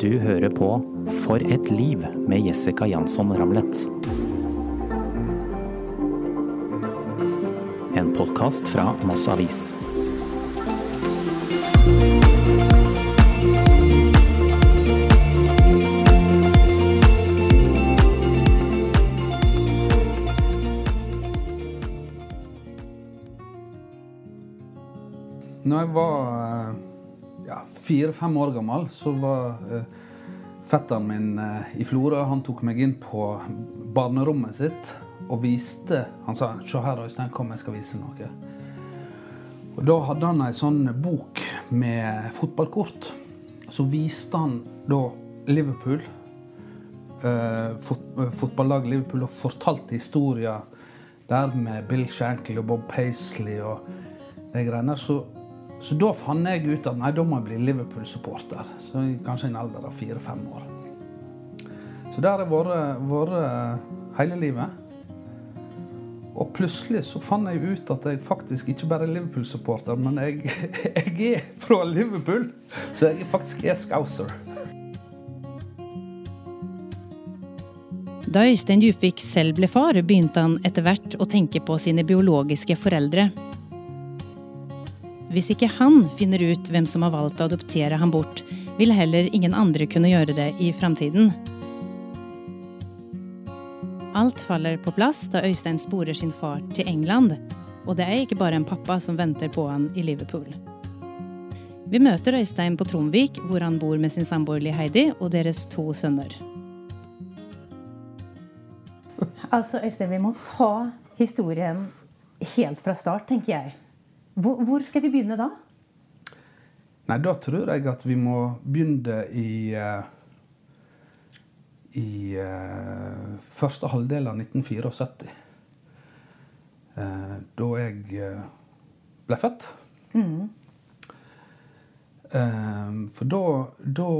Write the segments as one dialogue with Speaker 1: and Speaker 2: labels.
Speaker 1: Du hører på For et liv med Jessica Jansson Ramlet. En podkast fra Moss Avis.
Speaker 2: Når jeg var fire-fem år gammel, så var uh, fetteren min uh, i Florø. Han tok meg inn på barnerommet sitt og viste Han sa 'Se her, Øystein, kom, jeg skal vise noe'. Og Da hadde han ei sånn bok med fotballkort. Så viste han da Liverpool, eh, fot fotballaget Liverpool, og fortalte historier der med Bill Shankly og Bob Paisley og de greiene. Så så da fant jeg ut at nei, da må jeg bli Liverpool-supporter. Så Kanskje en alder av fire-fem år. Så det har jeg vært hele livet. Og plutselig så fant jeg ut at jeg faktisk ikke bare er Liverpool-supporter, men jeg, jeg, er fra Liverpool. Så jeg faktisk er scouser.
Speaker 3: Da Øystein Djupvik selv ble far, begynte han etter hvert å tenke på sine biologiske foreldre. Hvis ikke han finner ut hvem som har valgt å adoptere ham bort, vil heller ingen andre kunne gjøre det i framtiden. Alt faller på plass da Øystein sporer sin far til England. Og det er ikke bare en pappa som venter på han i Liverpool. Vi møter Øystein på Tromvik, hvor han bor med sin samboer Heidi og deres to sønner.
Speaker 4: Altså, Øystein, vi må ta historien helt fra start, tenker jeg. Hvor, hvor, skal vi begynne da?
Speaker 2: Nei, Da tror jeg at vi må begynne i uh, i uh, første halvdel av 1974. Uh, da jeg ble født. Mm. for da Da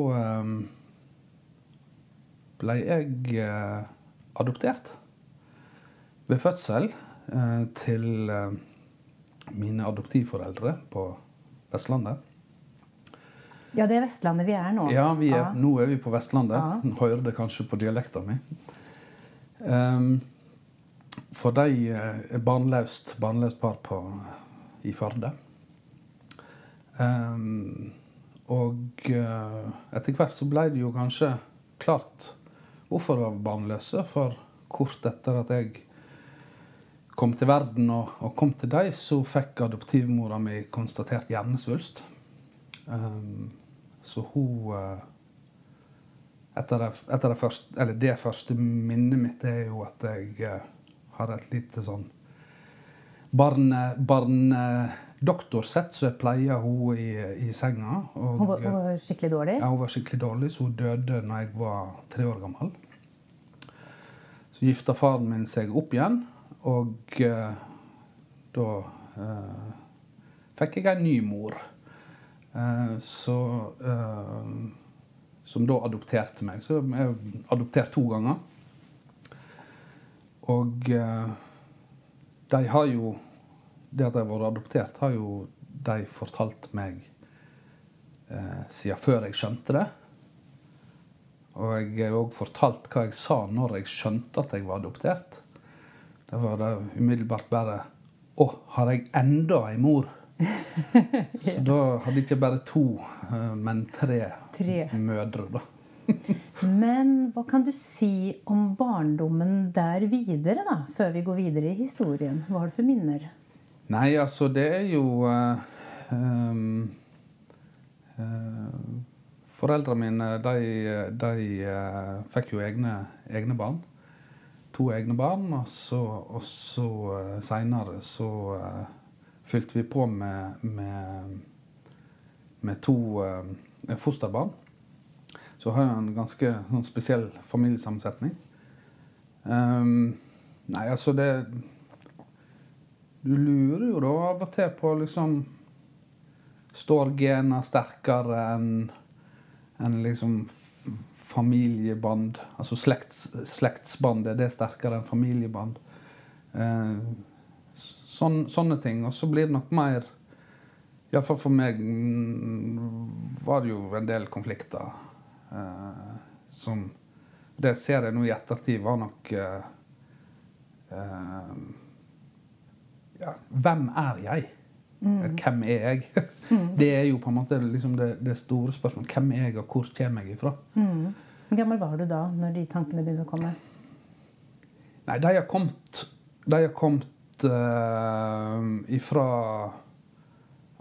Speaker 2: ble jeg adoptert ved fødsel til mine adoptivforeldre på Vestlandet.
Speaker 4: Ja, det er Vestlandet vi er nå.
Speaker 2: Ja, er, ja. nå er vi på Vestlandet. Ja. Hører det kanskje på dialekta mi. Um, for de er barnløst, barnløst par på, i Førde. Um, og uh, etter hvert så ble det jo kanskje klart hvorfor de var barnløse. For kort etter at jeg kom til verden og, og kom til deg, så fikk adoptivmora mi konstatert hjernesvulst. Um, så hun uh, etter, det, etter det, første, eller det første minnet mitt er jo at jeg uh, har et lite sånn barnedoktorsett, barne så jeg pleier hun i, i senga.
Speaker 4: Og, hun, var, hun, var, skikkelig dårlig?
Speaker 2: Ja, hun var skikkelig dårlig, så hun døde når jeg var tre år gammel. Så gifta faren min seg opp igjen. Og eh, da eh, fikk jeg en ny mor. Eh, så Som da adopterte meg. Så jeg er adoptert to ganger. Og de har jo Det at jeg har vært adoptert, har jo de fortalt meg eh, siden før jeg skjønte det. Og jeg har òg fortalt hva jeg sa når jeg skjønte at jeg var adoptert. Da var det umiddelbart bare Å, har jeg enda ei mor? Så da hadde jeg ikke bare to, eh, men tre, tre. mødre, da.
Speaker 4: men hva kan du si om barndommen der videre, da? Før vi går videre i historien. Hva har du for minner?
Speaker 2: Nei, altså, det er jo uh, um, uh, Foreldrene mine, de, de uh, fikk jo egne, egne barn to egne barn. Og så, og så uh, seinere så uh, fylte vi på med, med, med to uh, fosterbarn. Så har jeg en ganske sånn, spesiell familiesammensetning. Um, nei, altså det Du lurer jo da av og til på liksom Står gena sterkere enn en liksom familiebånd. Altså slekts, det er sterkere enn familieband. Eh, sånn, sånne ting. Og så blir det nok mer Iallfall for meg mm, var det jo en del konflikter. eh, som Det ser jeg nå i ettertid var nok eh, ja, Hvem er jeg? Hvem er jeg? Det er jo på en måte liksom det, det store spørsmålet. Hvem er jeg, og hvor kommer jeg ifra?
Speaker 4: Hvor gammel var du da når de tankene begynte å komme?
Speaker 2: Nei, de har kommet De har kommet uh, ifra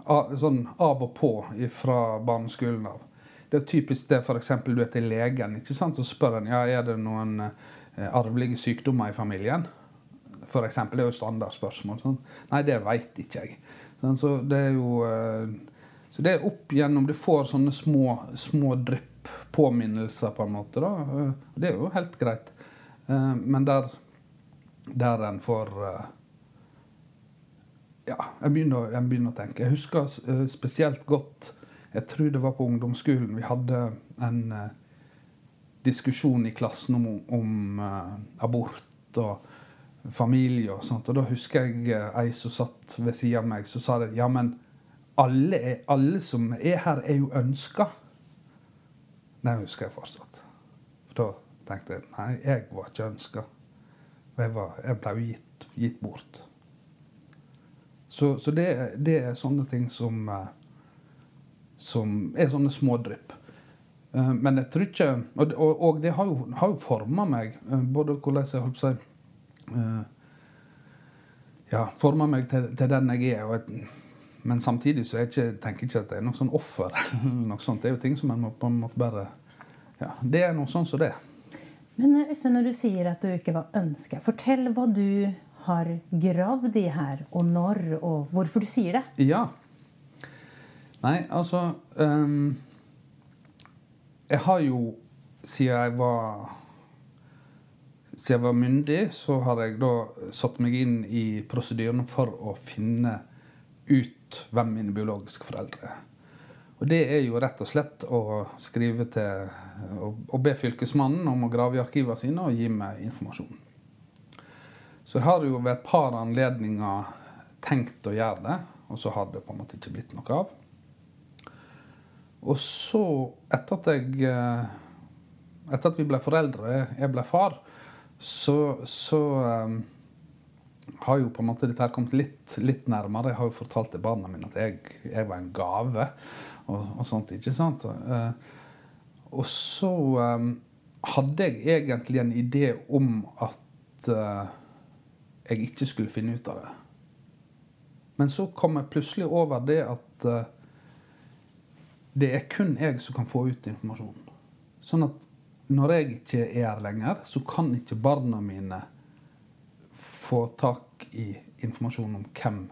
Speaker 2: uh, Sånn av og på ifra barneskolen av. Det er typisk det f.eks. du er til legen, ikke sant? så spør en ja, er det noen uh, arvelige sykdommer i familien. For eksempel, det er jo standardspørsmål. Sånn. Nei, det veit ikke jeg. Så det er jo eh, Så det er opp gjennom Du får sånne små, små drypp, påminnelser, på en måte. da. Eh, Det er jo helt greit. Eh, Men der, der en får Ja, jeg begynner, jeg begynner å tenke. Jeg husker spesielt godt Jeg tror det var på ungdomsskolen vi hadde en diskusjon i klassen om, om abort og familie og sånt. Og da husker jeg eh, ei som satt ved sida av meg, som sa det. Ja, men alle, er, alle som er her, er jo ønska. Den husker jeg fortsatt. For da tenkte jeg nei, jeg var ikke ønska. Jeg, jeg ble jo gitt, gitt bort. Så, så det, det er sånne ting som eh, Som er sånne små drypp. Eh, Men jeg tror ikke Og, og, og det har jo, har jo forma meg, både hvordan jeg holdt på å si Ja, forma meg til, til den jeg er. Jeg, men samtidig så jeg ikke, tenker jeg ikke at det er noe sånn offer. noe sånt. Det er jo ting som en må på en måte bare Ja, det er noe sånn som det.
Speaker 4: Men eh, Øystein, når du sier at du ikke var ønska, fortell hva du har gravd i her, og når, og hvorfor du sier det.
Speaker 2: Ja. Nei, altså um, Jeg har jo, siden jeg var Siden jeg var myndig, så har jeg da satt meg inn i prosedyrene for å finne ut hvem mine biologiske foreldre er. Og det er jo rett og slett å skrive til å be Fylkesmannen om å grave i arkivene sine og gi meg informasjon. Så jeg har jo ved et par anledninger tenkt å gjøre det, og så har det på en måte ikke blitt noe av. Og så, etter at jeg eh, Etter at vi ble foreldre, jeg ble far, så, så um, har jo på en måte dette her kommet litt, litt nærmere. Jeg har jo fortalt til barna mine at jeg, jeg var en gave og, og sånt, ikke sant? Uh, og så um, hadde jeg egentlig en idé om at uh, jeg ikke skulle finne ut av det. Men så kom jeg plutselig over det at uh, det er kun jeg som kan få ut informasjonen. Sånn at når jeg ikke er her lenger, så kan ikke barna mine få tak i informasjon om hvem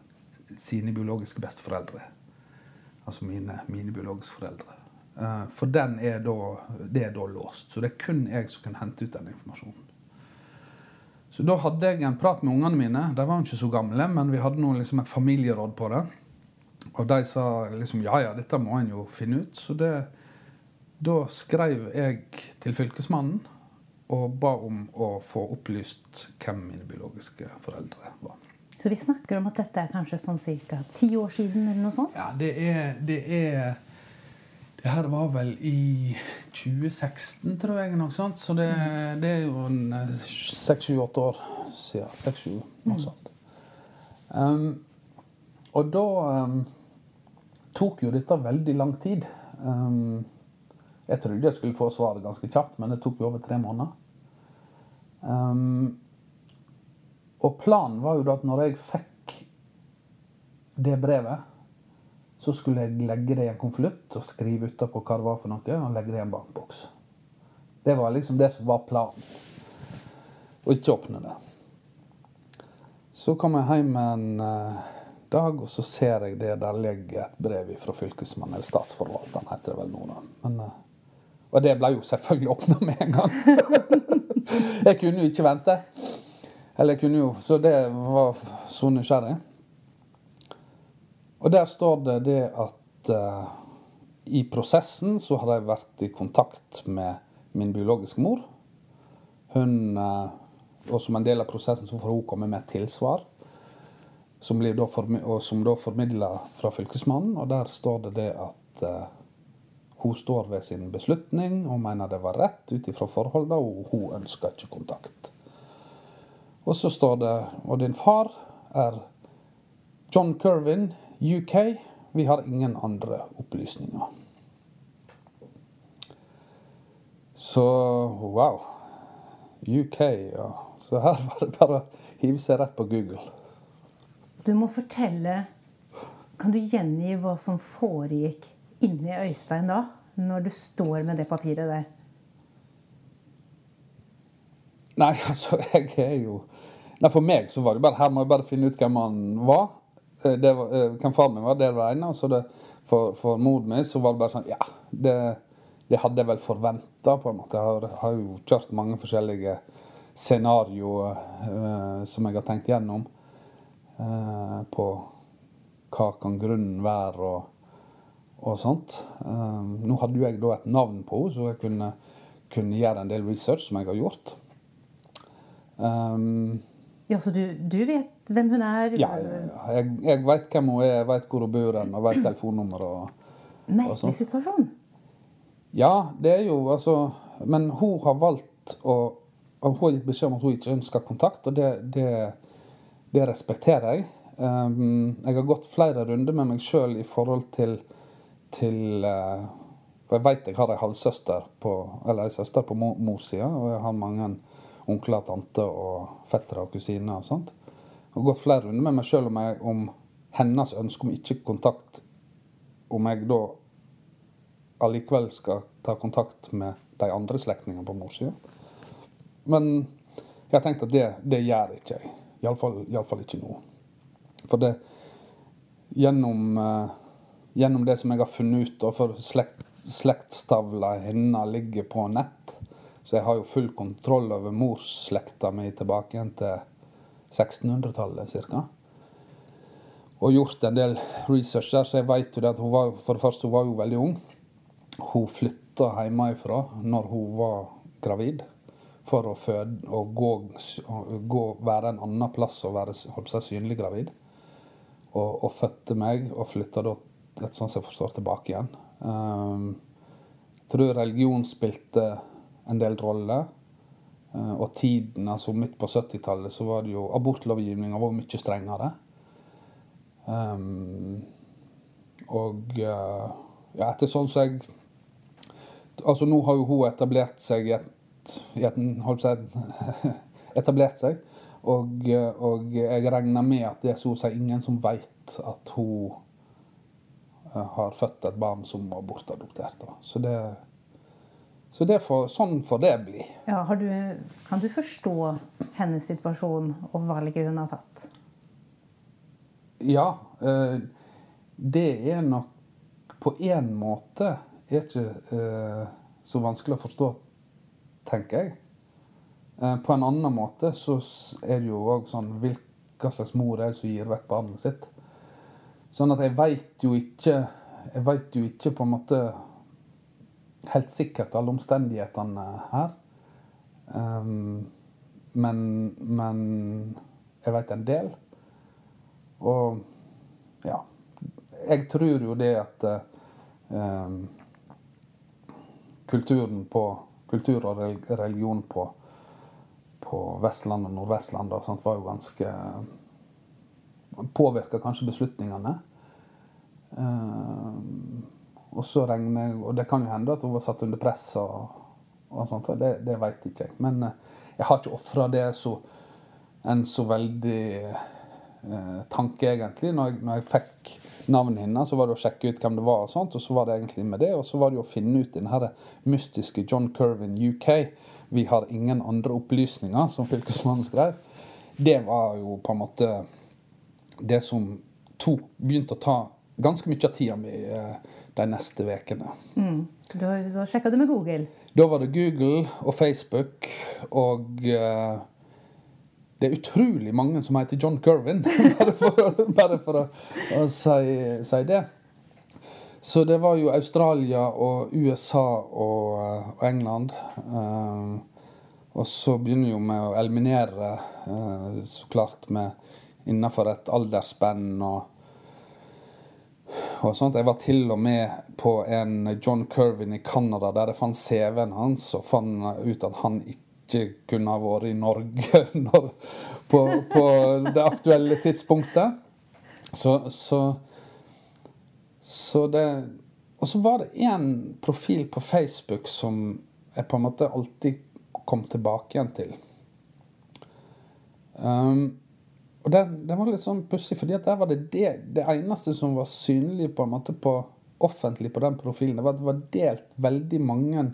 Speaker 2: sine biologiske besteforeldre er. Altså mine, mine biologiske foreldre. Eh, For den er da, det er da låst. Så det er kun jeg som kan hente ut den informasjonen. Så da hadde jeg en prat med ungene mine. De var jo ikke så gamle, men vi hadde nå liksom et familieråd på det. Og de sa liksom ja, ja, dette må en jo finne ut. Så det, da skrev jeg til Fylkesmannen og ba om å få opplyst hvem mine biologiske foreldre var.
Speaker 4: Så vi snakker om at dette er kanskje sånn ca. ti år siden? eller noe sånt?
Speaker 2: Ja, det er, det er Det her var vel i 2016, tror jeg. noe sånt. Så det, det er jo en seks-sju-åtte år siden. Seks-sju, noe sånt. Um, og da um, tok jo dette veldig lang tid. Um, jeg trodde jeg skulle få svaret ganske kjapt, men det tok jo over tre måneder. Um, og planen var jo da at når jeg fikk det brevet, så skulle jeg legge det i en konvolutt og skrive utapå hva det var for noe, og legge det i en bankboks. Det var liksom det som var planen. Og ikke åpne det. Så kom jeg hjem en eh, dag, og så ser jeg det der ligger et brev fra fylkesmannen, eller statsforvalteren heter det vel nå, da. Men, eh, og det ble jo selvfølgelig åpna med en gang. jeg kunne jo ikke vente. Eller jeg kunne jo Så det var så nysgjerrig. Og der står det det at uh, i prosessen så har jeg vært i kontakt med min biologiske mor. Hun uh, Og som en del av prosessen så får hun komme med et tilsvar. Som da og da formidla fra Fylkesmannen. Og der står det det at eh, hun står ved sin beslutning og mener det var rett ut ifra forholdene, og hun ønsker ikke kontakt. Og så står det Og din far er John Kervin, UK. Vi har ingen andre opplysninger. Så wow. UK, ja. Så her var det bare å hive seg rett på Google.
Speaker 4: Du må fortelle Kan du gjengi hva som foregikk inni Øystein da? Når du står med det papiret der?
Speaker 2: Nei, altså, jeg er jo Nei, For meg så var det bare her må jeg bare finne ut hvem han var. Eh, det var eh, hvem far min var, det var det ene. Og så det, for, for mor mi så var det bare sånn Ja, det, det hadde jeg vel forventa, på en måte. Jeg har, har, jo kjørt mange forskjellige scenarioer uh, som jeg har tenkt gjennom. Uh, på hva kan grunnen være og, og sånt. Um, nå hadde jo jeg da et navn på henne, så jeg kunne, kunne, gjøre en del research, som jeg har gjort.
Speaker 4: Um, ja, Så du, du, vet hvem hun er?
Speaker 2: Ja, jeg, jeg vet hvem hun er, jeg vet hvor hun bor og vet telefonnummeret.
Speaker 4: Merkelig situasjon.
Speaker 2: Ja, det er jo altså Men hun har valgt å Hun har gitt beskjed om at hun ikke ønsker kontakt, og det, det, det respekterer jeg. Um, jeg har gått flere runder med meg sjøl i forhold til, til uh, For jeg vet jeg har ei halvsøster på, eller ei søster på morssida, og jeg har mange onkler, tanter og fettere og kusiner og sånt. Jeg har gått flere runder med meg sjøl om, om, hennes ønske om ikke kontakt Om jeg da allikevel skal ta kontakt med de andre slektningene på morssida. Men jeg har tenkt at det, det gjør ikke jeg. Iallfall ikke nå. For det gjennom, uh, gjennom det som jeg har funnet ut, da, for slekt, slektstavla hennes ligger på nett, så jeg har jo full kontroll over morsslekta mi tilbake igjen til 1600-tallet ca. Og gjort en del research der, så jeg vet jo det at hun var for det første hun var jo veldig ung. Hun flytta hjemmefra når hun var gravid, for å føde og gå, gå, være en annen plass og være seg, synlig gravid. Og, og, fødte meg, og flytta da et sånn som jeg forstår, tilbake igjen. Um, jeg tror religion spilte en del rolle. Uh, og tiden, altså midt på 70-tallet, så var det jo Abortlovgivninga var mye strengere. Um, og uh, ja, etter sånn som så jeg Altså, nå har jo hun etablert seg i et, i et Holdt på å si Etablert seg. Og, og, jeg regner med at det er så å si ingen som vet at hun har født et barn som var bortadoptert. Så det så får, sånn får det bli.
Speaker 4: Ja, du, kan du forstå hennes situasjon og valget hun har tatt?
Speaker 2: Ja. Uh, det er nok på én måte er ikke uh, så vanskelig å forstå, tenker jeg. På en annen måte så er det jo òg sånn hva slags mor er det som gir vekk barnet sitt? Sånn at jeg veit jo ikke Jeg veit jo ikke på en måte helt sikkert alle omstendighetene her. Um, men, men jeg veit en del. Og ja. Jeg tror jo det at um, kulturen på kultur og religion på, på Vestlandet og Nordvestlandet og sånt var jo ganske Påvirka kanskje beslutningene. Um, og så regner jeg Og det kan jo hende at hun var satt under press og, og sånt. og Det, det veit ikke jeg. Men eh, jeg har ikke ofra det så, en så veldig eh, tanke, egentlig. Når jeg, når jeg, fikk navnet hennes, så var det å sjekke ut hvem det var, og sånt, og så var det egentlig med det. Og så var det å finne ut den mystiske John Curvin UK. Vi har ingen andre opplysninger, som fylkesmannen skrev. Det var jo på en måte det som tok, begynte å ta ganske mye av tida mi. Eh, de neste ukene.
Speaker 4: Mm. Da, da sjekka du med Google?
Speaker 2: Da var det Google og Facebook. Og uh, det er utrolig mange som heter John Curvin, bare for, bare for å, å si, si, det. Så det var jo Australia og USA og, eh, og England. Uh, og så begynner jo med å eliminere, uh, så klart, med innenfor et aldersspenn og og sånt. Jeg var til og med på en John Curvin i Canada der jeg fant CV-en hans, og fant ut at han ikke kunne ha vært i Norge når, på, på, det aktuelle tidspunktet. Så, så, så det Og så var det én profil på Facebook som jeg på en måte alltid kom tilbake igjen til. Um, og det, det, var litt sånn pussig, fordi der var det, det det eneste som var synlig på en måte på offentlig på den profilen. Det var, at det var delt veldig mange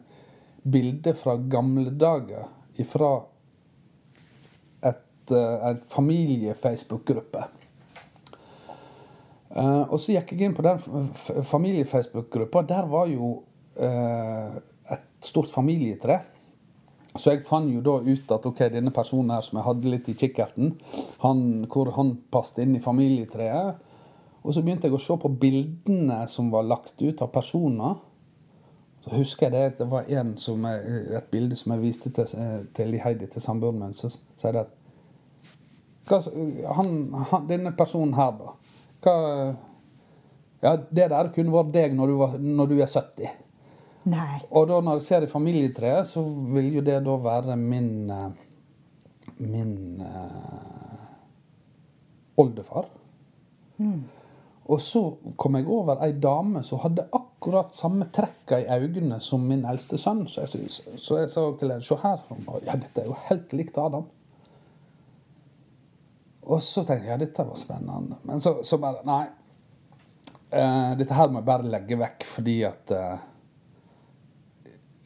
Speaker 2: bilder fra gamle dager ifra et, uh, en familie-Facebook-gruppe. Uh, og så gikk jeg inn på den familie-Facebook-gruppa. Der var jo uh, et stort familietre. Så jeg fant jo da ut at ok, denne personen her som jeg hadde litt i kikkerten, han, hvor han passet inn i familietreet. Og så begynte jeg å se på bildene som var lagt ut av personer. Så husker jeg det, det var en som jeg, et bilde som jeg viste til, til Heidi, til samboeren min. Så sier at han, han, Denne personen her, da. Hva, ja, det der kunne vært deg når du, var, når du er 70.
Speaker 4: Nei.
Speaker 2: Og da når jeg ser i familietreet, så vil jo det da være min eh, min eh, oldefar. Mm. Og så kom jeg over ei dame som hadde akkurat samme trekka i øynene som min eldste sønn. Så jeg, så jeg sa til henne Se her. Ja, dette er jo helt likt Adam. Og så tenkte jeg ja, dette var spennende. Men så, så bare Nei. Uh, dette her må jeg bare legge vekk fordi at uh,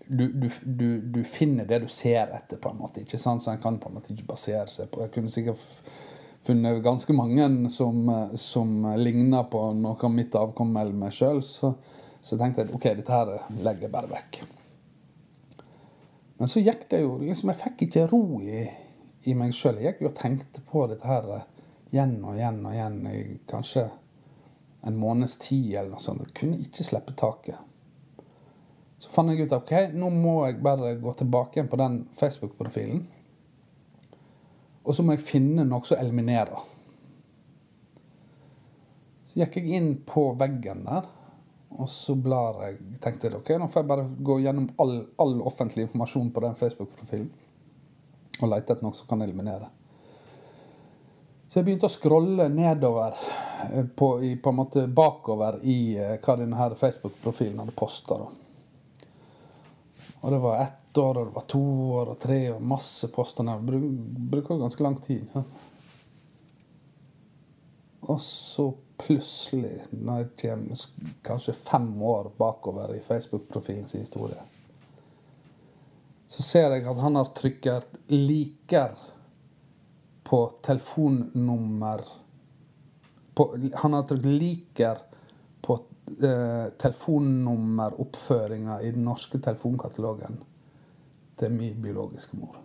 Speaker 2: du, du, du, du, finner det du ser etter, på en måte. ikke sant? Så en kan på en måte ikke basere seg på Jeg kunne sikkert funnet ganske mange som, som ligner på noe av mitt avkom eller meg sjøl. Så, så, tenkte jeg ok, dette her legger jeg bare vekk. Men så gikk det jo liksom, Jeg fikk ikke ro i, i meg sjøl. Jeg gikk jo og tenkte på dette her igjen og igjen og igjen i kanskje en måneds tid eller noe sånt. Jeg kunne ikke slippe taket. Så fant jeg ut at ok, nå må jeg bare gå tilbake igjen på den Facebook-profilen. Og så må jeg finne noe som eliminerer. Så gikk jeg inn på veggen der, og så blar jeg tenkte jeg, ok, nå får jeg bare gå gjennom all, all offentlig informasjon på den Facebook-profilen. Og lete etter noe som kan eliminere. Så jeg begynte å scrolle nedover, eh, på, i, på en måte bakover i eh, hva denne Facebook-profilen hadde posta. Og det var ett år, og det var to år, og tre år. Masse poster ned. Bruker ganske lang tid. Og så plutselig, når jeg kommer kanskje fem år bakover i Facebook-profilens historie, så ser jeg at han har trykket 'liker' på telefonnummer på, Han har trykt 'liker' eh, telefonnummeroppføringa i den norske telefonkatalogen til min biologiske mor.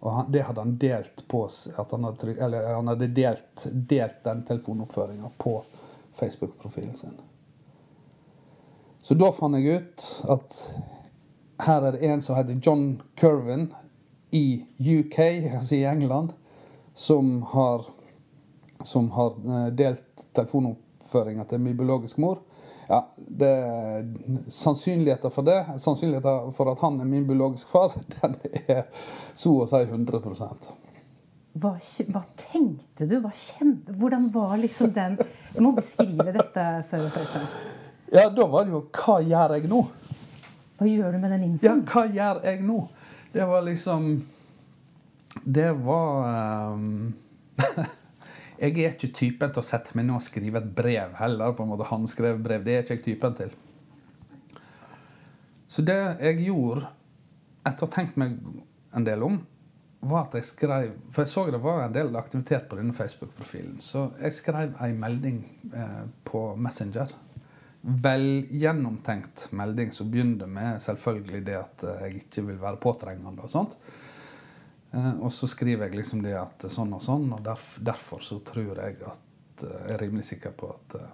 Speaker 2: Og han, det hadde han delt på at han hadde, eller han hadde delt, delt den telefonoppføringa på Facebook-profilen sin. Så da fant jeg ut at her er det en som heter John Curvin i UK, altså i England, som har, som har eh, delt telefonoppføringa oppføringa til min biologiske mor. Ja, det, Sannsynligheten for det, sannsynligheten for at han er min biologiske far, den er så å si 100
Speaker 4: hva, hva, tenkte du? Hva kjente, hvordan var liksom den Du må beskrive dette før oss, Øystein.
Speaker 2: Ja, da var det jo Hva gjør jeg nå?
Speaker 4: Hva gjør du med den infoen?
Speaker 2: Ja, hva gjør jeg nå? Det var liksom Det var um, Jeg er ikke typen til å sette meg ned og skrive et brev heller. på en måte Håndskrevet brev. Det er ikke jeg typen til. Så det jeg gjorde, etter å ha tenkt meg en del om, var at jeg skrev For jeg så det var en del aktivitet på denne Facebook-profilen. Så jeg skrev ei melding eh, på Messenger. Vel gjennomtenkt melding som begynner med selvfølgelig det at jeg ikke vil være påtrengende. og sånt. Eh, og så skriver jeg liksom det at sånn og sånn, og derfor, derfor så tror jeg at eh, Jeg er rimelig sikker på at uh,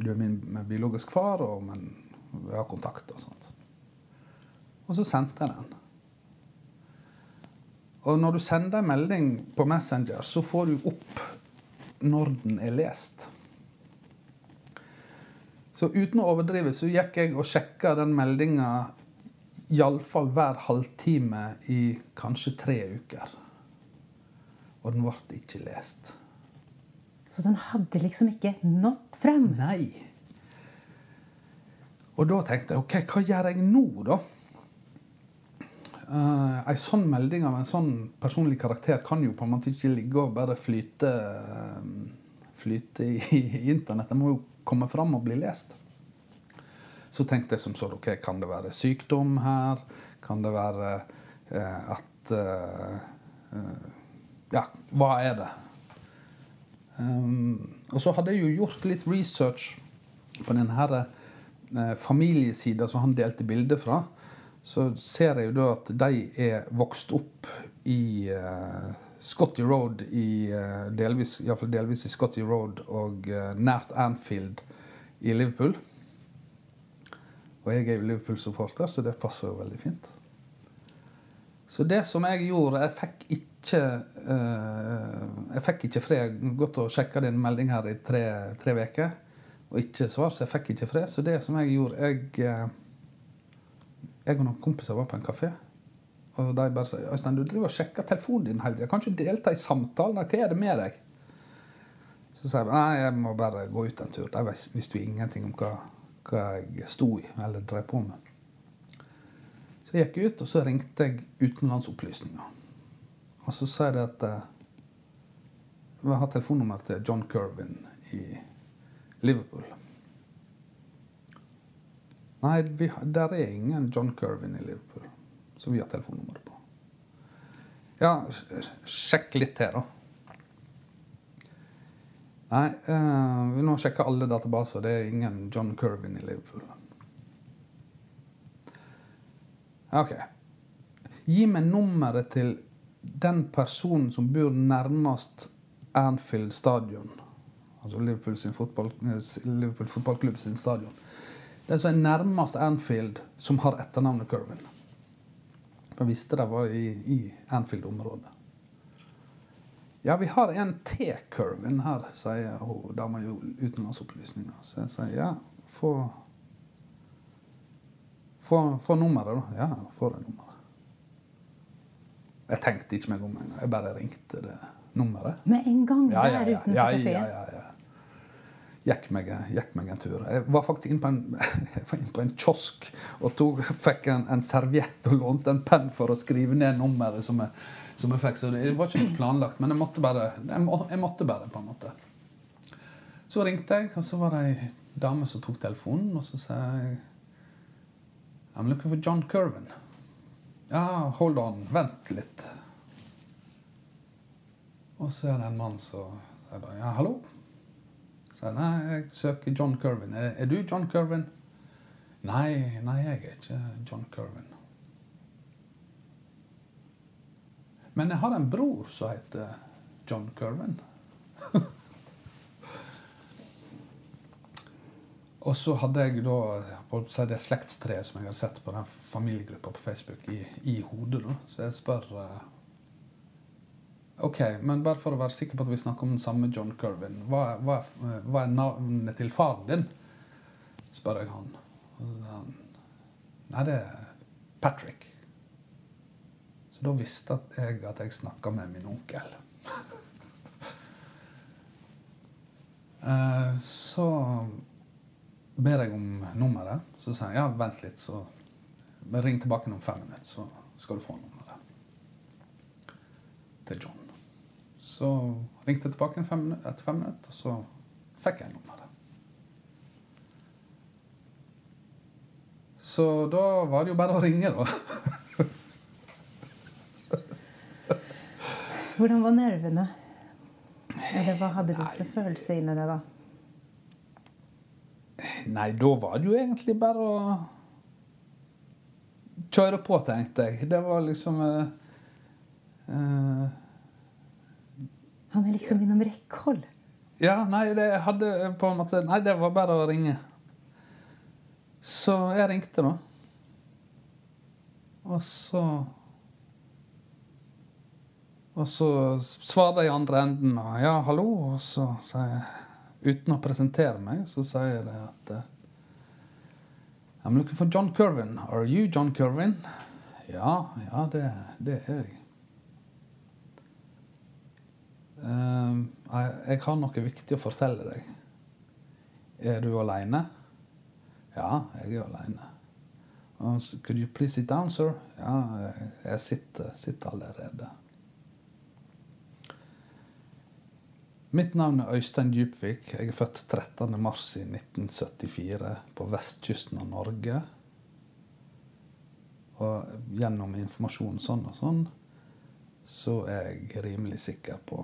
Speaker 2: du er min biologisk far, og, men vi har kontakt og sånt. Og så sendte jeg den. Og når du sender en melding på Messenger, så får du opp når den er lest. Så uten å overdrive så gikk jeg og sjekka den meldinga iallfall hver halvtime i kanskje tre uker. Og den ble ikke lest.
Speaker 4: Så den hadde liksom ikke nådd frem?
Speaker 2: Nei. Og da tenkte jeg OK, hva gjør jeg nå, da? Uh, en sånn melding av en sånn personlig karakter kan jo på en måte ikke ligge og bare flyte, uh, flyte i, i internett. Den må jo komme fram og bli lest. Så tenkte jeg som så, ok, kan det være sykdom her? Kan det være eh, at Ja, hva er det? Um, og så hadde jeg jo gjort litt research på den her eh, familiesida som han delte bilder fra. Så ser jeg jo da at de er vokst opp i eh, Scotty Road i eh, delvis, iallfall delvis i Scotty Road og eh, nært Anfield i Liverpool. Og jeg er jo Liverpool-supporter, så det passer jo veldig fint. Så det som jeg gjorde Jeg fikk ikke uh, Jeg fikk ikke fred. Gått og sjekka din melding her i tre, tre uker og ikke svar, så jeg fikk ikke fred. Så det som jeg gjorde Jeg, uh, jeg og noen kompiser var på en kafé. Og de bare sa Øystein, du driver og sjekker telefonen din hele tida. Kan ikke delta i samtalen? Hva er det med deg? Så sa jeg nei, jeg må bare gå ut en tur. De visste jo ingenting om hva, hva jeg sto i eller drev på med. Så jeg gikk ut, og så ringte jeg utenlandsopplysninger. Og så sier de at uh, Vi har telefonnummer til John Kervin i Liverpool. Nei, vi, der er ingen John Kervin i Liverpool som vi har telefonnummeret på. Ja, sjekk litt til, da. Nei, uh, vi nå sjekker alle databaser. Det er ingen John Curvin i Liverpool. OK. Gi meg nummeret til den personen som bor nærmest Anfield stadion, altså Liverpool, sin fotball, Liverpool fotballklubb sin stadion Den som er nærmest Anfield, som har etternavnet Curvin. Jeg visste det var i, i Anfield-området. Ja, vi har en T-curve her, sier hun dama i utenlandsopplysninger. Så jeg sier ja, få Få, få nummeret, da. Ja, få det nummeret. Jeg tenkte ikke meg om engang. Jeg bare ringte det nummeret.
Speaker 4: Med en gang
Speaker 2: ja,
Speaker 4: der
Speaker 2: ja,
Speaker 4: utenfor
Speaker 2: ja,
Speaker 4: kafeen?
Speaker 2: ja, ja, ja. Gikk meg, gikk meg en tur. Jeg var faktisk inne på en, jeg på en kiosk og tog, fikk en, en serviett og lånte en penn for å skrive ned nummeret som jeg, som jeg fikk. Så det var ikke planlagt, men jeg måtte bare, jeg, må, jeg måtte bare, på en måte. Så ringte jeg, og så var det ei dame som tok telefonen, og så sa jeg I'm looking for John Curvin. Ja, hold on, vent litt. Og så er det en mann som sier bare Ja, hallo? Så jeg, nei, jeg søker John Curvin. Er, er du John Curvin? Nei, nei, jeg er ikke John Curvin. Men jeg har en bror som heter John Curvin. Og så hadde jeg da si det slektstreet som jeg har sett på den familiegruppa på Facebook, i, i hodet. da. Så jeg spør uh, OK, men bare for å være sikker på at vi snakker om den samme John Curvin, hva, hva, hva er navnet til faren din? spør jeg han. Nei, det er Patrick. Da visste jeg at jeg snakka med min onkel. uh, så ber jeg om nummeret. Så sier han ja, vent litt, så ring tilbake om fem minutter, så skal du få nummeret til John. Så ringte jeg tilbake fem minutter, etter fem minutter, og så fikk jeg nummeret. Så da var det jo bare å ringe, da.
Speaker 4: Hvordan var nervene? Eller hva hadde du for følelse inni deg da?
Speaker 2: Nei, da var det jo egentlig bare å kjøre på, tenkte jeg. Det var liksom uh, uh,
Speaker 4: Han er liksom innom rekkehold.
Speaker 2: Ja, nei, det hadde på en måte Nei, det var bare å ringe. Så jeg ringte, da. Og så Og så svarer jeg i andre enden og ja, hallo, og så sier jeg Uten å presentere meg, så sier jeg at uh, I'm looking for John Curvin. Are you John Curvin? Ja, ja, det, det er jeg. Ehm, jeg, jeg har noe viktig å fortelle deg. Er du aleine? Ja, jeg er aleine. Could you please sit down, sir? Ja, jeg, jeg sitter, sitter allerede. Mitt navn er Øystein Djupvik. Jeg er født 13. mars i 1974 på vestkysten av Norge. Og gjennom informasjon sånn og sånn, så er jeg rimelig sikker på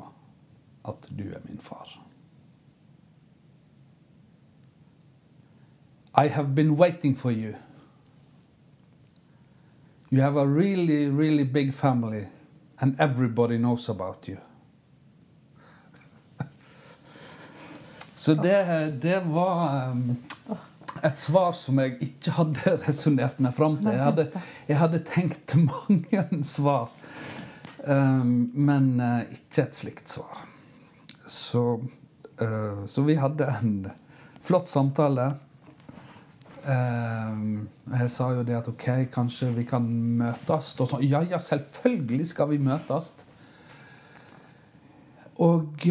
Speaker 2: at du er min far. I have been waiting for you. You have a really, really big family, and everybody knows about you. Så det, det var um, et svar som jeg ikke hadde resonnert meg fram til. Jeg hadde, jeg hadde tenkt mange svar, um, men uh, ikke et slikt svar. Så, uh, så vi hadde en flott samtale. Jeg sa jo det at OK, kanskje vi kan møtes. Og sånn, ja, ja, selvfølgelig skal vi møtes. Og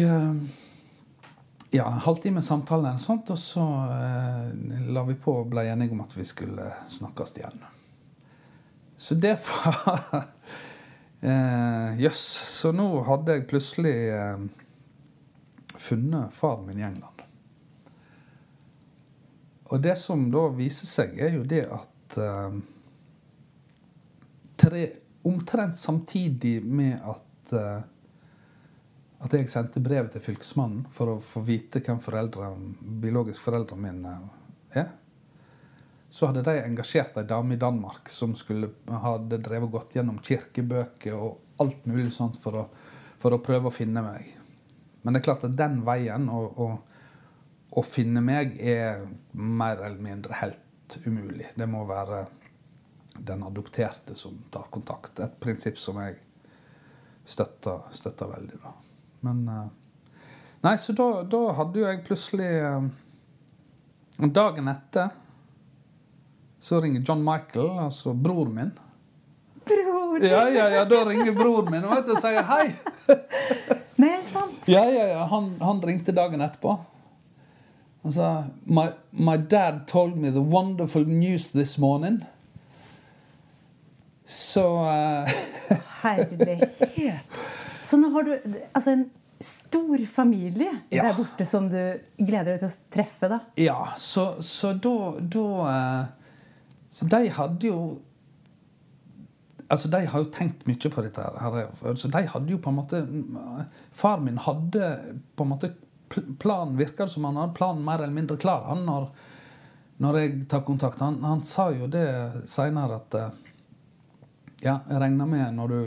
Speaker 2: ja, en halvtime samtale, eller sånt, og så eh, la vi på og ble enige om at vi skulle snakkes igjen. Så det var Jøss. Yes. Så nå hadde jeg plutselig eh, funnet faren min i England. Og det som da viser seg, er jo det at eh, tre, Omtrent samtidig med at uh, at jeg sendte brev til Fylkesmannen for å få vite hvem foreldre, biologisk foreldrene mine er, så hadde de engasjert ei dame i Danmark som skulle, hadde drevet gått gjennom kirkebøker og alt mulig sånt for å, for å prøve å finne meg. Men det er klart at den veien å, å, å finne meg er mer eller mindre helt umulig. Det må være den adopterte som tar kontakt. Et prinsipp som jeg støtter, støtter veldig. da. Men uh, Nei, så da, da, hadde jo jeg plutselig uh, Dagen etter så ringer John Michael, altså broren min.
Speaker 4: Bror!
Speaker 2: Ja, ja, ja, da ringer broren min og, og sier hei.
Speaker 4: Nei, er det sant?
Speaker 2: Ja, ja, ja. Han, han ringte dagen etterpå. Han sa my, my dad told me the wonderful news this morning. Så uh,
Speaker 4: Herlighet. Så nå har du altså en stor familie
Speaker 2: Ja.
Speaker 4: der borte som du gleder deg til å treffe, da.
Speaker 2: Ja, så, så da, da eh, Så de hadde jo Altså, De har jo tenkt mye på dette. her. Altså, de hadde jo på en måte Far min hadde på en måte Planen virka som han hadde planen mer eller mindre klar. Han når, når jeg tar kontakt. Han, han sa jo det seinere at eh, ja, jeg regner med når du,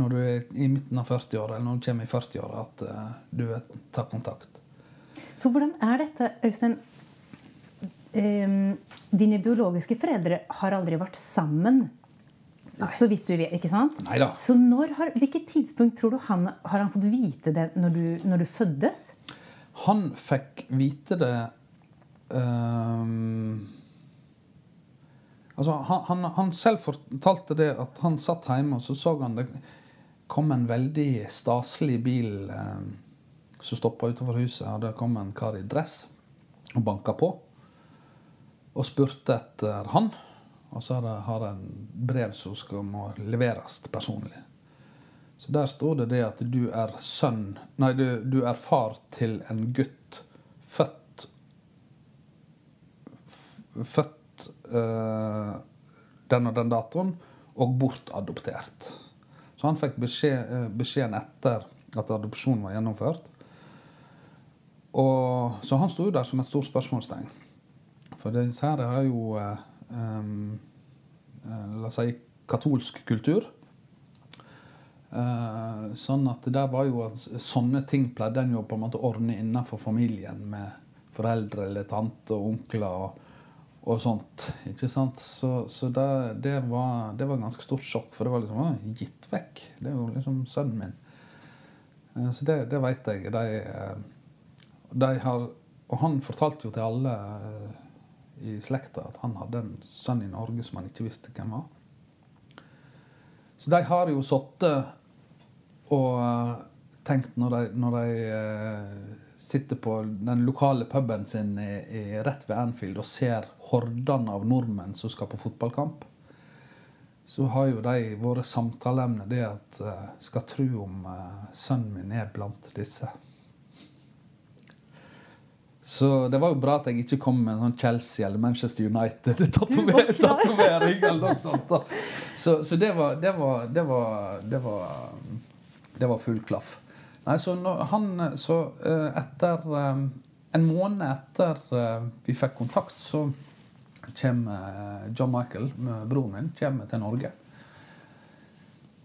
Speaker 2: når du er i midten av 40-åra, eller når du kommer i 40-åra, at uh, du tar kontakt.
Speaker 4: For hvordan er dette, Øystein? Um, dine biologiske foreldre har aldri vært sammen. Så vidt du vet, ikke sant?
Speaker 2: Neida.
Speaker 4: Så når har, hvilket tidspunkt tror du han har han fått vite det når du, når du føddes?
Speaker 2: Han fikk vite det ehm, Altså, han, han, han selv fortalte det at han satt hjemme, og så så han det kom en veldig staselig bil eh, som stoppa utenfor huset. Og der kom en kar i dress og banka på. Og spurte etter han. Og så har jeg- brev som skal må leveres personlig. Så der stod det det at du er sønn Nei, du, du er far til en gutt født Født eh, den og den datoen og bortadoptert. Så han fikk beskjed, eh, beskjeden etter at adopsjonen var gjennomført. Og, så han sto jo der som et stort spørsmålstegn. For disse her er jo eh, um, La oss si katolsk kultur. Eh, sånn at der var jo Sånne ting pleide en jo på en måte ordne innenfor familien med foreldre eller tante og onkler og, og sånt. ikke sant? Så, så det, det, var, det var ganske stort sjokk, for det var liksom gitt vekk. Det er jo liksom sønnen min. Eh, så det, det veit jeg. De, eh, de har, og han fortalte jo til alle eh, i slekta at han hadde en sønn i Norge som han ikke visste hvem var. Så de har jo sittet og tenkt når de, når de sitter på den lokale puben sin i, i, rett ved Anfield og ser hordene av nordmenn som skal på fotballkamp, så har jo de våre samtaleemne det at uh, skal tro om uh, sønnen min er blant disse. Så det var jo bra at jeg ikke kom med sånn Chelsea eller Manchester United-tatovering. eller noe sånt. Da. Så, så det, var, det, var, det, var, det, var, det var full klaff. Nei, så han, så uh, etter En måned etter vi fikk kontakt, så kommer John Michael, broren min, kommer til Norge.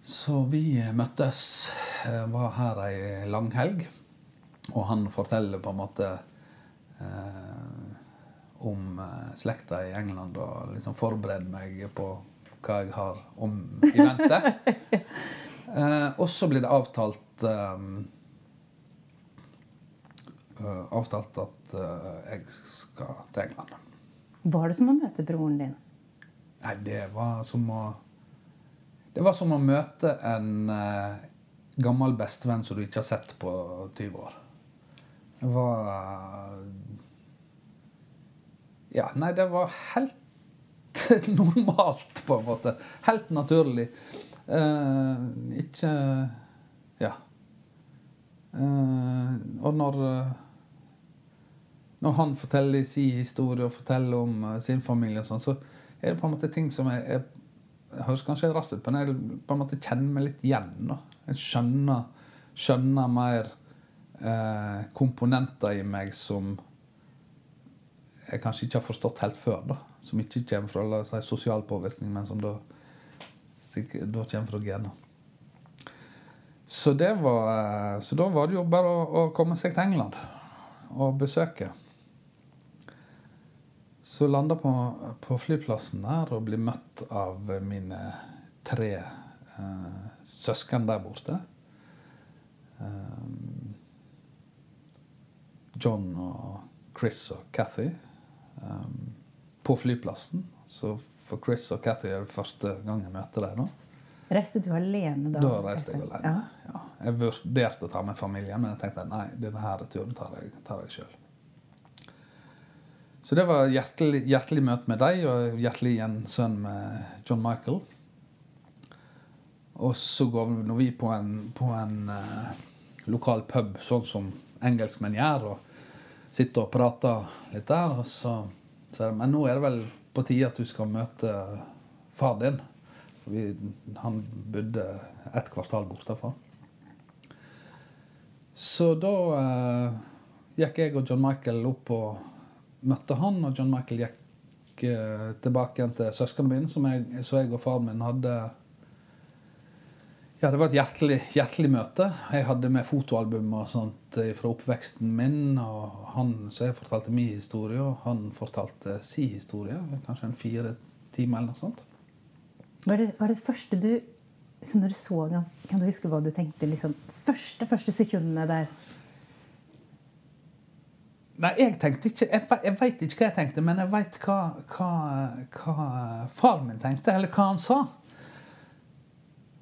Speaker 2: Så vi møttes, eh, var her ei langhelg. Og han forteller på en måte eh, om eh, slekta i England og liksom forbereder meg på hva jeg har om i vente. eh, og så blir det avtalt eh, eh, Avtalt at jeg skal til England.
Speaker 4: Var det som å møte broren din?
Speaker 2: Nei, det var som å Det var som å møte en gammel bestevenn som du ikke har sett på 20 år. Det var Ja, nei, det var helt normalt, på en måte. Helt naturlig. Uh, ikke Ja. Og når når han forteller sin historie og forteller om uh, sin familie, og sånn, så er det på en måte ting som jeg, jeg, høres kanskje rart ut, men jeg på en måte kjenner meg litt igjen. Da. Jeg skjønner, skjønner mer eh, komponenter i meg som jeg kanskje ikke har forstått helt før. da, Som ikke kommer fra la oss si, sosial påvirkning, men som da, da kommer fra gener. Så, var, eh, så da var det jo bare å, å komme seg til England og besøke. Så landa på, på flyplassen der og blir møtt av mine tre eh, søsken der borte. Um, John og Chris og Cathy um, på flyplassen. Så for Chris og Cathy er det første gang jeg møter dem.
Speaker 4: Reiste du alene da?
Speaker 2: Da reiste jeg alene. Ja. Ja. Jeg vurderte å ta med familien, men jeg tenkte nei, denne turen tar jeg, tar jeg sjøl. Så det var hjertelig, hjertelig møte med deg, og hjertelig gjensønn med John Michael. Og så går vi på en, på en uh, lokal pub, sånn som engelskmenn gjør, og sitter og prater litt der. Og så sier de men nå er det vel på tide at du skal møte far din. Vi, han bodde et kvartal bortenfor. Så da eh, gikk jeg og John Michael opp og møtte han, og John Michael gikk eh, tilbake igjen til søsknene mine, som jeg, så jeg og faren min hadde ja, det var et hjertelig, hjertelig møte. Jeg hadde med fotoalbum og sånt fra oppveksten min. og han, Så jeg fortalte min historie, og han fortalte sin historie. Kanskje en fire timer eller noe sånt.
Speaker 4: Var det, var det første du så når du så ham, Kan du huske hva du tenkte liksom, første, første sekundene der?
Speaker 2: Nei, jeg tenkte ikke Jeg, jeg veit ikke hva jeg tenkte, men jeg veit hva, hva, hva far min tenkte, eller hva han sa.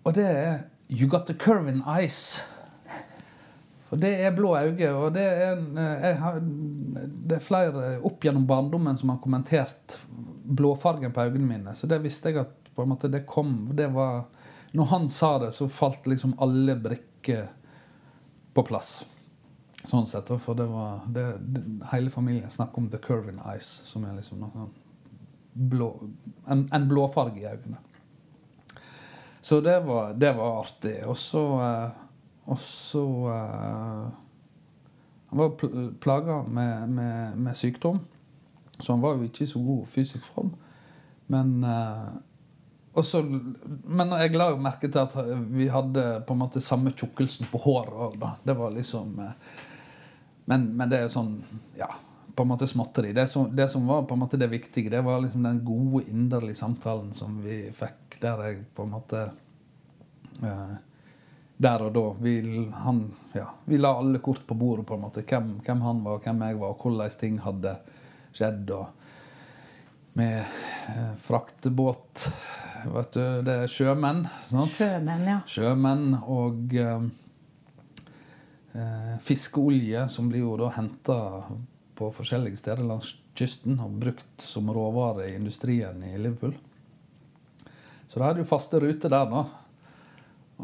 Speaker 2: Og det er You got the curve in eyes. For det er blå øyne, og det er, har, det er flere opp gjennom barndommen som har kommentert blåfargen på øynene mine. Så det visste jeg at på en måte det kom det var, Når han sa det, så falt liksom alle brikker på plass sånn sett. For det var det, det, Hele familien snakker om the curve in eyes, som er liksom noe blå, en, en blåfarge i øynene. Så det var, det var artig. Og så eh, Og så eh, Han var plaga med, med, med, sykdom, så han var jo ikke i så god fysisk form. Men eh, også, men jeg la jo merke til at vi hadde på en måte samme tjukkelsen på håret òg. Det var liksom men, men, det er sånn Ja, på en måte småtteri. Det, som, det som var på en måte det viktige, det var liksom den gode, inderlige samtalen som vi fikk, der jeg på en måte eh, Der og da. Vi, han, ja, vi la alle kort på bordet, på en måte. Hvem, hvem han var, hvem jeg var, og hvordan ting hadde skjedd. og med eh, fraktebåt. Vet du, det er sjømenn. Sant?
Speaker 4: Sjømenn, ja.
Speaker 2: Sjømenn og eh, eh, fiskeolje, som blir jo da henta på forskjellige steder langs kysten og brukt som råvare i industrien i Liverpool. Så da hadde jo faste ruter der, da.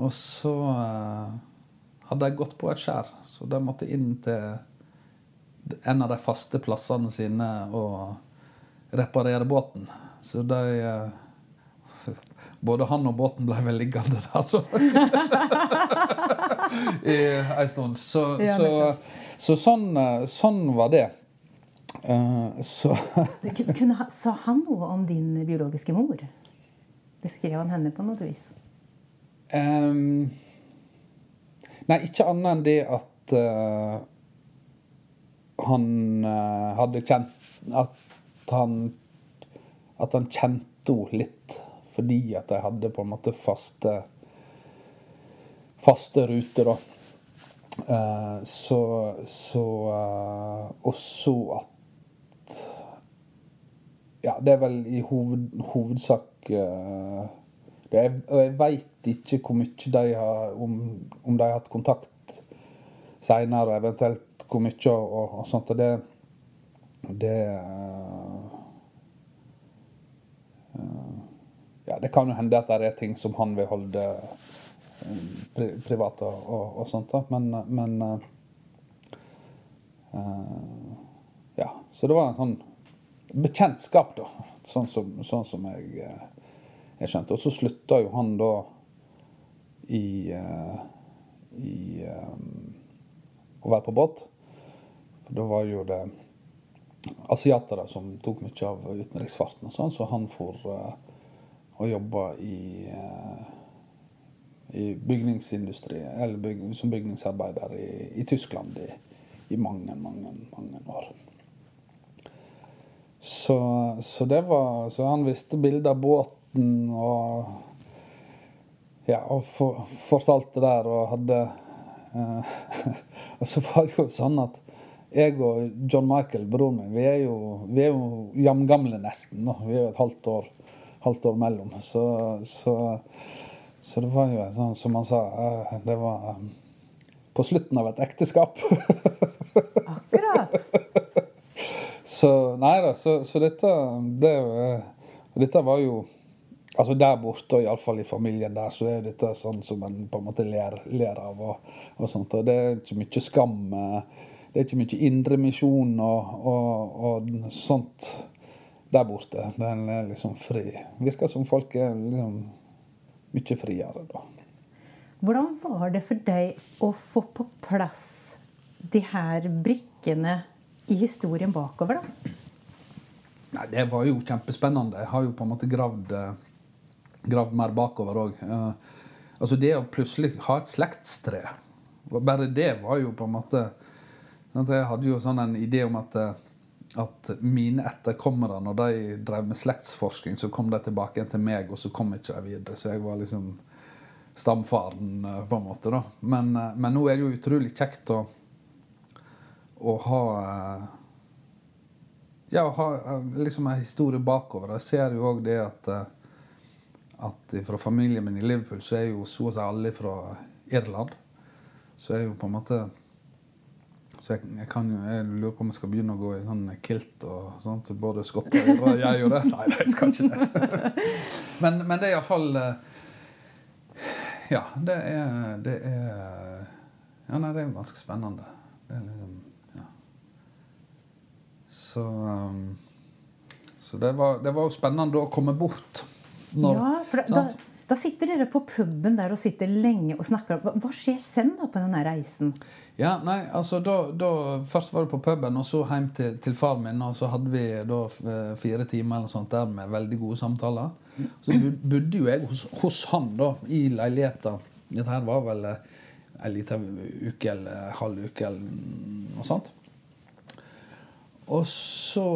Speaker 2: Og så eh, hadde de gått på et skjær, så de måtte inn til en av de faste plassene sine og reparere båten. Så de eh, Både han og båten ble vel liggende der i ei stund. Så, så, så sånn, eh, sånn var det. Uh, så
Speaker 4: Kunne, sa han noe om din biologiske mor? Beskrev han henne på noe vis?
Speaker 2: Um, Nei, ikke annet enn det at uh, han uh, hadde kjent At han At han kjente henne litt fordi at de hadde på en måte faste Faste ruter, da. Eh, så så eh, Og så at Ja, det er vel i hoved, hovedsak eh, det Og jeg veit ikke hvor mye de har Om, om de har hatt kontakt seinere, eventuelt hvor mye og, og sånt. Og det Det eh, eh, Ja, det kan jo hende at det er ting som han vil holde eh, pri, privat og, og, og sånt, da. Men, men uh, Ja. Så det var en sånn bekjentskap, da. Sånn som, sånn som jeg, jeg skjønte. Og så slutta jo han da i, uh, i um, å være på båt. For da var jo det asiatere som tok mye av utenriksfarten og sånn, så han for å og jobba i, eh, i bygningsindustri, eller byg, som bygningsarbeider i, i Tyskland i, i mange, mange, mange år. Så, så det var Så han visste bilder av båten og Ja, og for, fortalte der og hadde eh, Og så var det jo sånn at jeg og John Michael, broren min, vi er jo, vi er jo jamgamle nesten. nå. Vi er jo et halvt år, halvt år mellom. Så, så, så det var jo en sånn, som han sa, eh, det var eh, på slutten av et ekteskap.
Speaker 4: Akkurat.
Speaker 2: Så nei da, så, så dette det, eh, Dette var jo Altså Der borte, og iallfall i familien der, så er dette sånn som en på en måte ler, ler av. Og, og sånt, og det er ikke mye skam. eh, Det er ikke mye indremisjon og, og, og sånt der borte. Den er liksom fri. Virker som folk er liksom mye friere da.
Speaker 4: Hvordan var det for deg å få på plass de her brikkene i historien bakover, da?
Speaker 2: Nei, Det var jo kjempespennende. Jeg har jo på en måte gravd, eh, gravd mer bakover òg. altså det å plutselig ha et slektstre Bare det var jo på en måte Jeg hadde jo sånn en idé om at, eh, at mine etterkommere, når de drev med slektsforskning, så kom de tilbake igjen til meg, og så kom ikke de videre. Så jeg var liksom stamfaren, eh, på en måte. da. Men, eh, men nå er det jo utrolig kjekt å, å ha ja, å ha liksom en historie bakover. Jeg ser jo òg det at, at fra familien min i Liverpool så er jo så å si alle fra Irland. Så er jo på en måte Så jeg, jeg kan jo, jeg lurer på om jeg skal begynne å gå i sånn kilt og sånt. Både skotter og. Jeg gjør det. Nei, nei, jeg skal ikke det. men, men det er iallfall Ja, det er, det er Ja, nei, det er jo ganske spennende. Det er liksom Ja. Så um, Så det var, det var jo spennende å komme bort. Når,
Speaker 4: ja, for da, da? Da sitter dere på puben der og sitter lenge og snakker. Hva, skjer sen da på denne reisen?
Speaker 2: Ja, nei, altså da, da Først var det på puben, og så hjem til, til far min. Og så hadde vi da eh, fire timer eller sånt der med veldig gode samtaler. Så bodde jo jeg hos, hos han da, i leiligheta. Dette her var vel eh, en liten uke eller halv uke eller noe sånt. Og så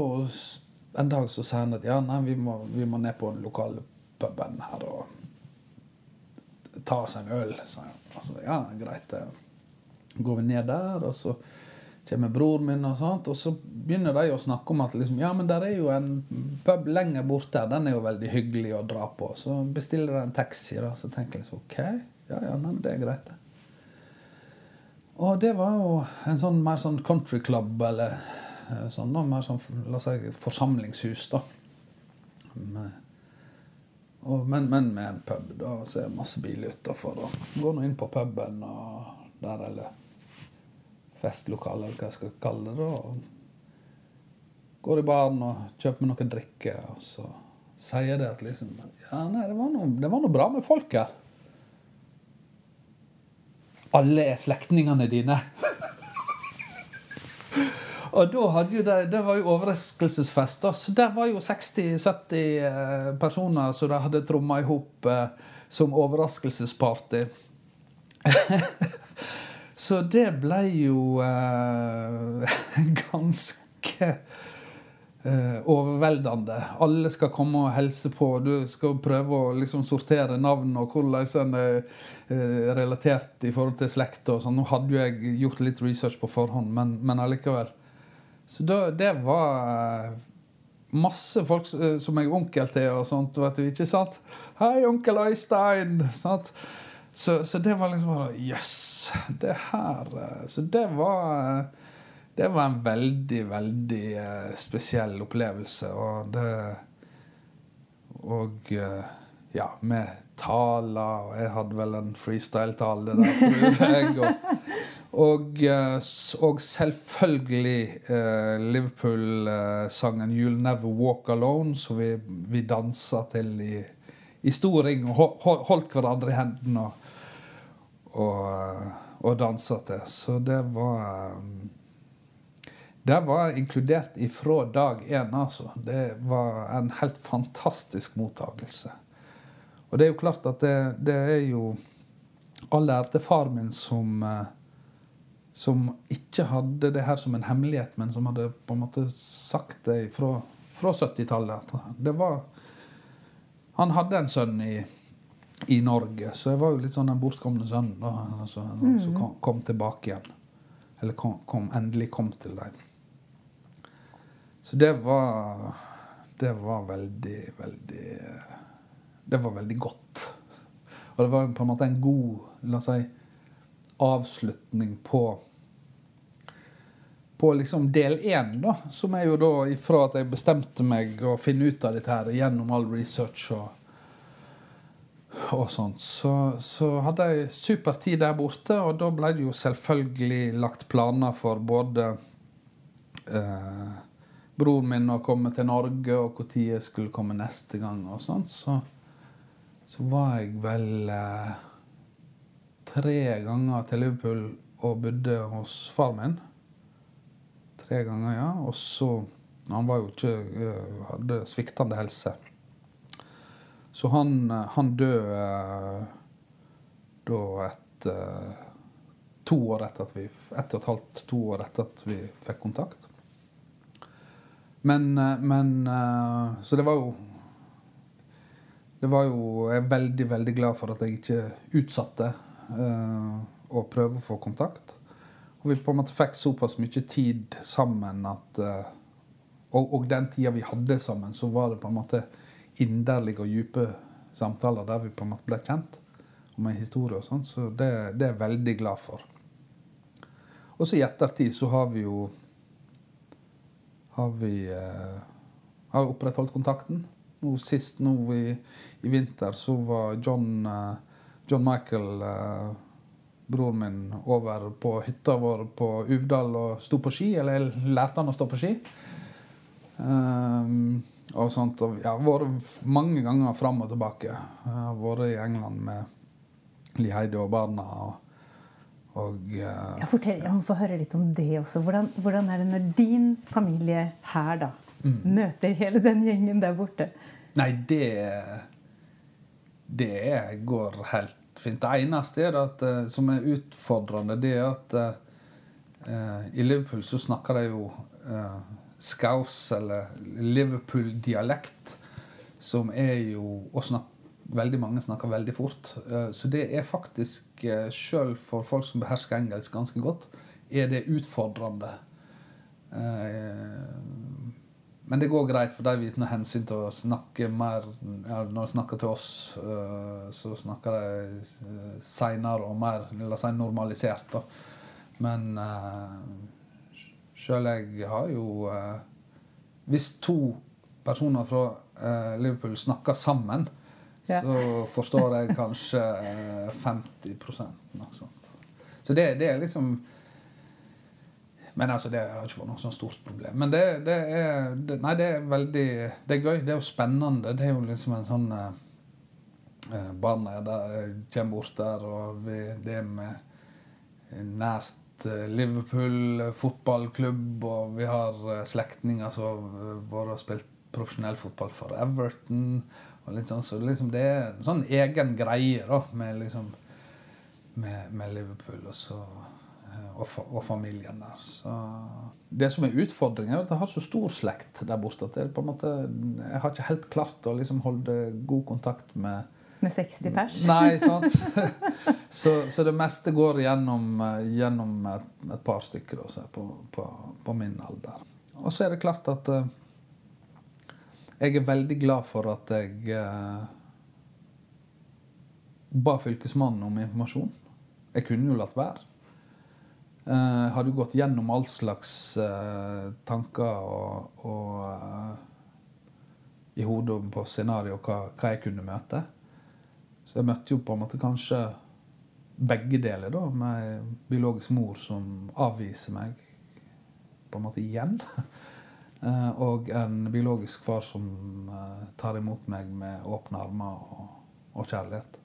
Speaker 2: en dag så sa han at ja, nei, vi må, vi må ned på den her og ta oss en øl. sa. Altså, ja, greit. det. går vi ned der, og så kommer bror min, og sånt, og så begynner de å snakke om at liksom, ja, men der er jo en pub lenger borte, den er jo veldig hyggelig å dra på. Så bestiller de en taxi, da, så tenker jeg liksom OK, ja, ja, nei, det er greit. Og det var jo en sånn mer sånn country club, eller eh, sånn, da, mer sånn la oss si, forsamlingshus, da. Med, og, men, men, med en pub, da, så er det masse biler utafor. Gå nå inn på puben og der, eller festlokalet, eller hva jeg skal kalle det. Og går i baren og kjøper noe drikke, og så sier det at liksom Ja, nei, det var noe, det var noe bra med folk her. Alle er slektningene dine. Og det, det var jo overraskelsesfest. da, så Der var jo 60-70 eh, personer som de hadde tromma i hop eh, som overraskelsesparty. så det ble jo eh, ganske eh, overveldende. Alle skal komme og helse på. Du skal prøve å liksom sortere navn og hvordan en er eh, relatert i forhold til slekt. og sånn. Nå hadde jo jeg gjort litt research på forhånd, men, men allikevel. Så da, det var eh, masse folk eh, som jeg onkel til og sånt. vet du, ikke sant? 'Hei, onkel Øystein!' sant? Så, så det var liksom bare Jøss! Yes, det her eh, Så det var det var en veldig, veldig spesiell opplevelse. Og det Og ja, med taler Og jeg hadde vel en freestyle-tale der, tror jeg. Og, og, eh, og selvfølgelig eh, Liverpool-sangen 'You'll Never Walk Alone', som vi, vi dansa til i, i stor ring. Og holdt hverandre i hendene og, og, og dansa til. Så det var eh, Det var inkludert ifra dag én, altså. Det var en helt fantastisk mottakelse. Og det er jo klart at det, det er jo all ære til far min som som ikke hadde det her som en hemmelighet, men som hadde på en måte sagt det fra, fra 70-tallet. Det var Han hadde en sønn i, i, Norge, så jeg var jo litt sånn den bortkomne sønnen da, altså, mm. som kom, kom, tilbake igjen. Eller kom, kom, endelig kom til dem. Så det var Det var veldig, veldig Det var veldig godt. Og det var på en måte en god la oss si, avslutning på på liksom del én, som er jo da ifra at jeg bestemte meg å finne ut av dette her gjennom all research og, og sånt, så, så, hadde jeg super tid der borte, og da ble det jo selvfølgelig lagt planer for både eh, broren min å komme til Norge, og når jeg skulle komme neste gang, og sånt, så, så var jeg vel eh, tre ganger til Liverpool og bodde hos far min tre ganger, ja. Og så Han var jo ikke eh, hadde sviktende helse. Så han, eh, han døde eh, da et To år etter at vi Ett og et halvt, to år etter at vi fikk kontakt. Men, men Så det var jo det var jo, Jeg er veldig veldig glad for at jeg ikke utsatte å prøve å få kontakt. Og vi på en måte fikk såpass mye tid sammen at uh, og, og, den tida vi hadde sammen, så var det på en måte inderlige og dype samtaler der vi på en måte ble kjent om en historie og sånn. Så det, det, er jeg veldig glad for. Og så i ettertid så har vi jo har vi uh, har opprettholdt kontakten. Nå Sist nå i, i vinter så var John, uh, John Michael broren min over på hytta vår på Uvdal og sto på ski. Eller jeg lærte han å stå på ski. Um, og sånt. Og jeg har vært mange ganger fram og tilbake. Jeg har vært i England med Liheide og barna. og, og uh,
Speaker 4: jeg, fortell, Jeg må få høre litt om det også. Hvordan, hvordan er det når din familie her da mm. møter hele den gjengen der borte?
Speaker 2: Nei, det Det går helt fint. Det eneste er at, uh, som er utfordrende, det er at uh, i Liverpool så snakker de jo uh, scouse, eller Liverpool-dialekt, som er jo og Veldig mange snakker veldig fort. så det er faktisk, uh, sjøl for folk som behersker engelsk ganske godt, er det utfordrende. Eh, men det går greit, for de viser noe hensyn til å snakke mer ja, Når de snakker til oss, eh, så snakker de uh, seinere og mer la si, normalisert. Da. Men uh, sjøl jeg har jo uh, Hvis to personer fra uh, Liverpool snakker sammen,
Speaker 4: Ja.
Speaker 2: så forstår jeg kanskje 50 noe sånt. Så det, det er liksom men altså, det har ikke vært noe sånn stort problem. Men det, det er det, Nei, det er veldig Det er gøy. Det er jo spennende. Det er jo liksom en sånn eh, Barna er der, kommer bort der, og vi, det er med nært eh, Liverpool fotballklubb, og vi har eh, slektninger som har spilt profesjonell fotball for Everton. og litt sånn, Så liksom det er en sånn egen greie da, med liksom med, med Liverpool. og så og, og, familien der. Så det som er utfordringen, er at jeg har så stor slekt der borte at jeg, på en måte, jeg har ikke helt klart å liksom holde god kontakt med
Speaker 4: Med 60 pers?
Speaker 2: Nei, sant. så, så, det meste går gjennom, gjennom et, et, par stykker også, på, på, på, min alder. Og så er det klart at uh, jeg er veldig glad for at jeg uh, ba Fylkesmannen om informasjon. Jeg kunne jo latt være. Uh, hadde gått gjennom all slags uh, tanker og, og uh, i hodet på scenarioet hva, hva, jeg kunne møte. Så jeg møtte jo på en måte kanskje begge deler, da, med ei biologisk mor som avviser meg på en måte igjen. og en biologisk far som tar imot meg med åpne armer og, og kjærlighet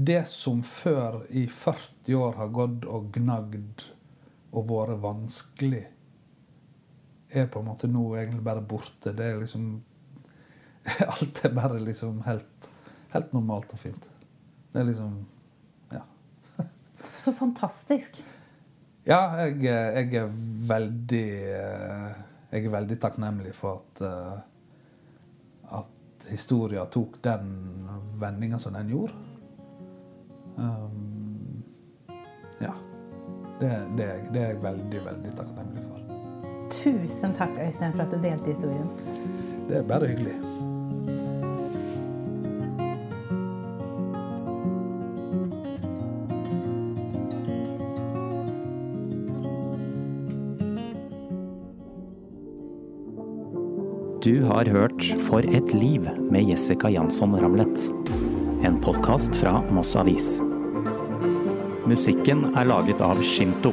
Speaker 2: det som før i 40 år har gått og gnagd og vært vanskelig, er på en måte nå egentlig bare borte. Det er liksom Alt er bare liksom helt, helt normalt og fint. Det er liksom Ja.
Speaker 4: Så fantastisk.
Speaker 2: Ja, jeg, jeg er veldig Jeg er veldig takknemlig for at at historia tok den vendinga som den gjorde. Um, ja. Det, det, det, er jeg veldig, veldig takknemlig for.
Speaker 4: Tusen takk, Øystein, for at du delte historien.
Speaker 2: Det er bare hyggelig.
Speaker 1: Du har hørt For et liv med Jessica Jansson Ramlet. En podkast fra Moss Avis. Musikken er laget av Shinto.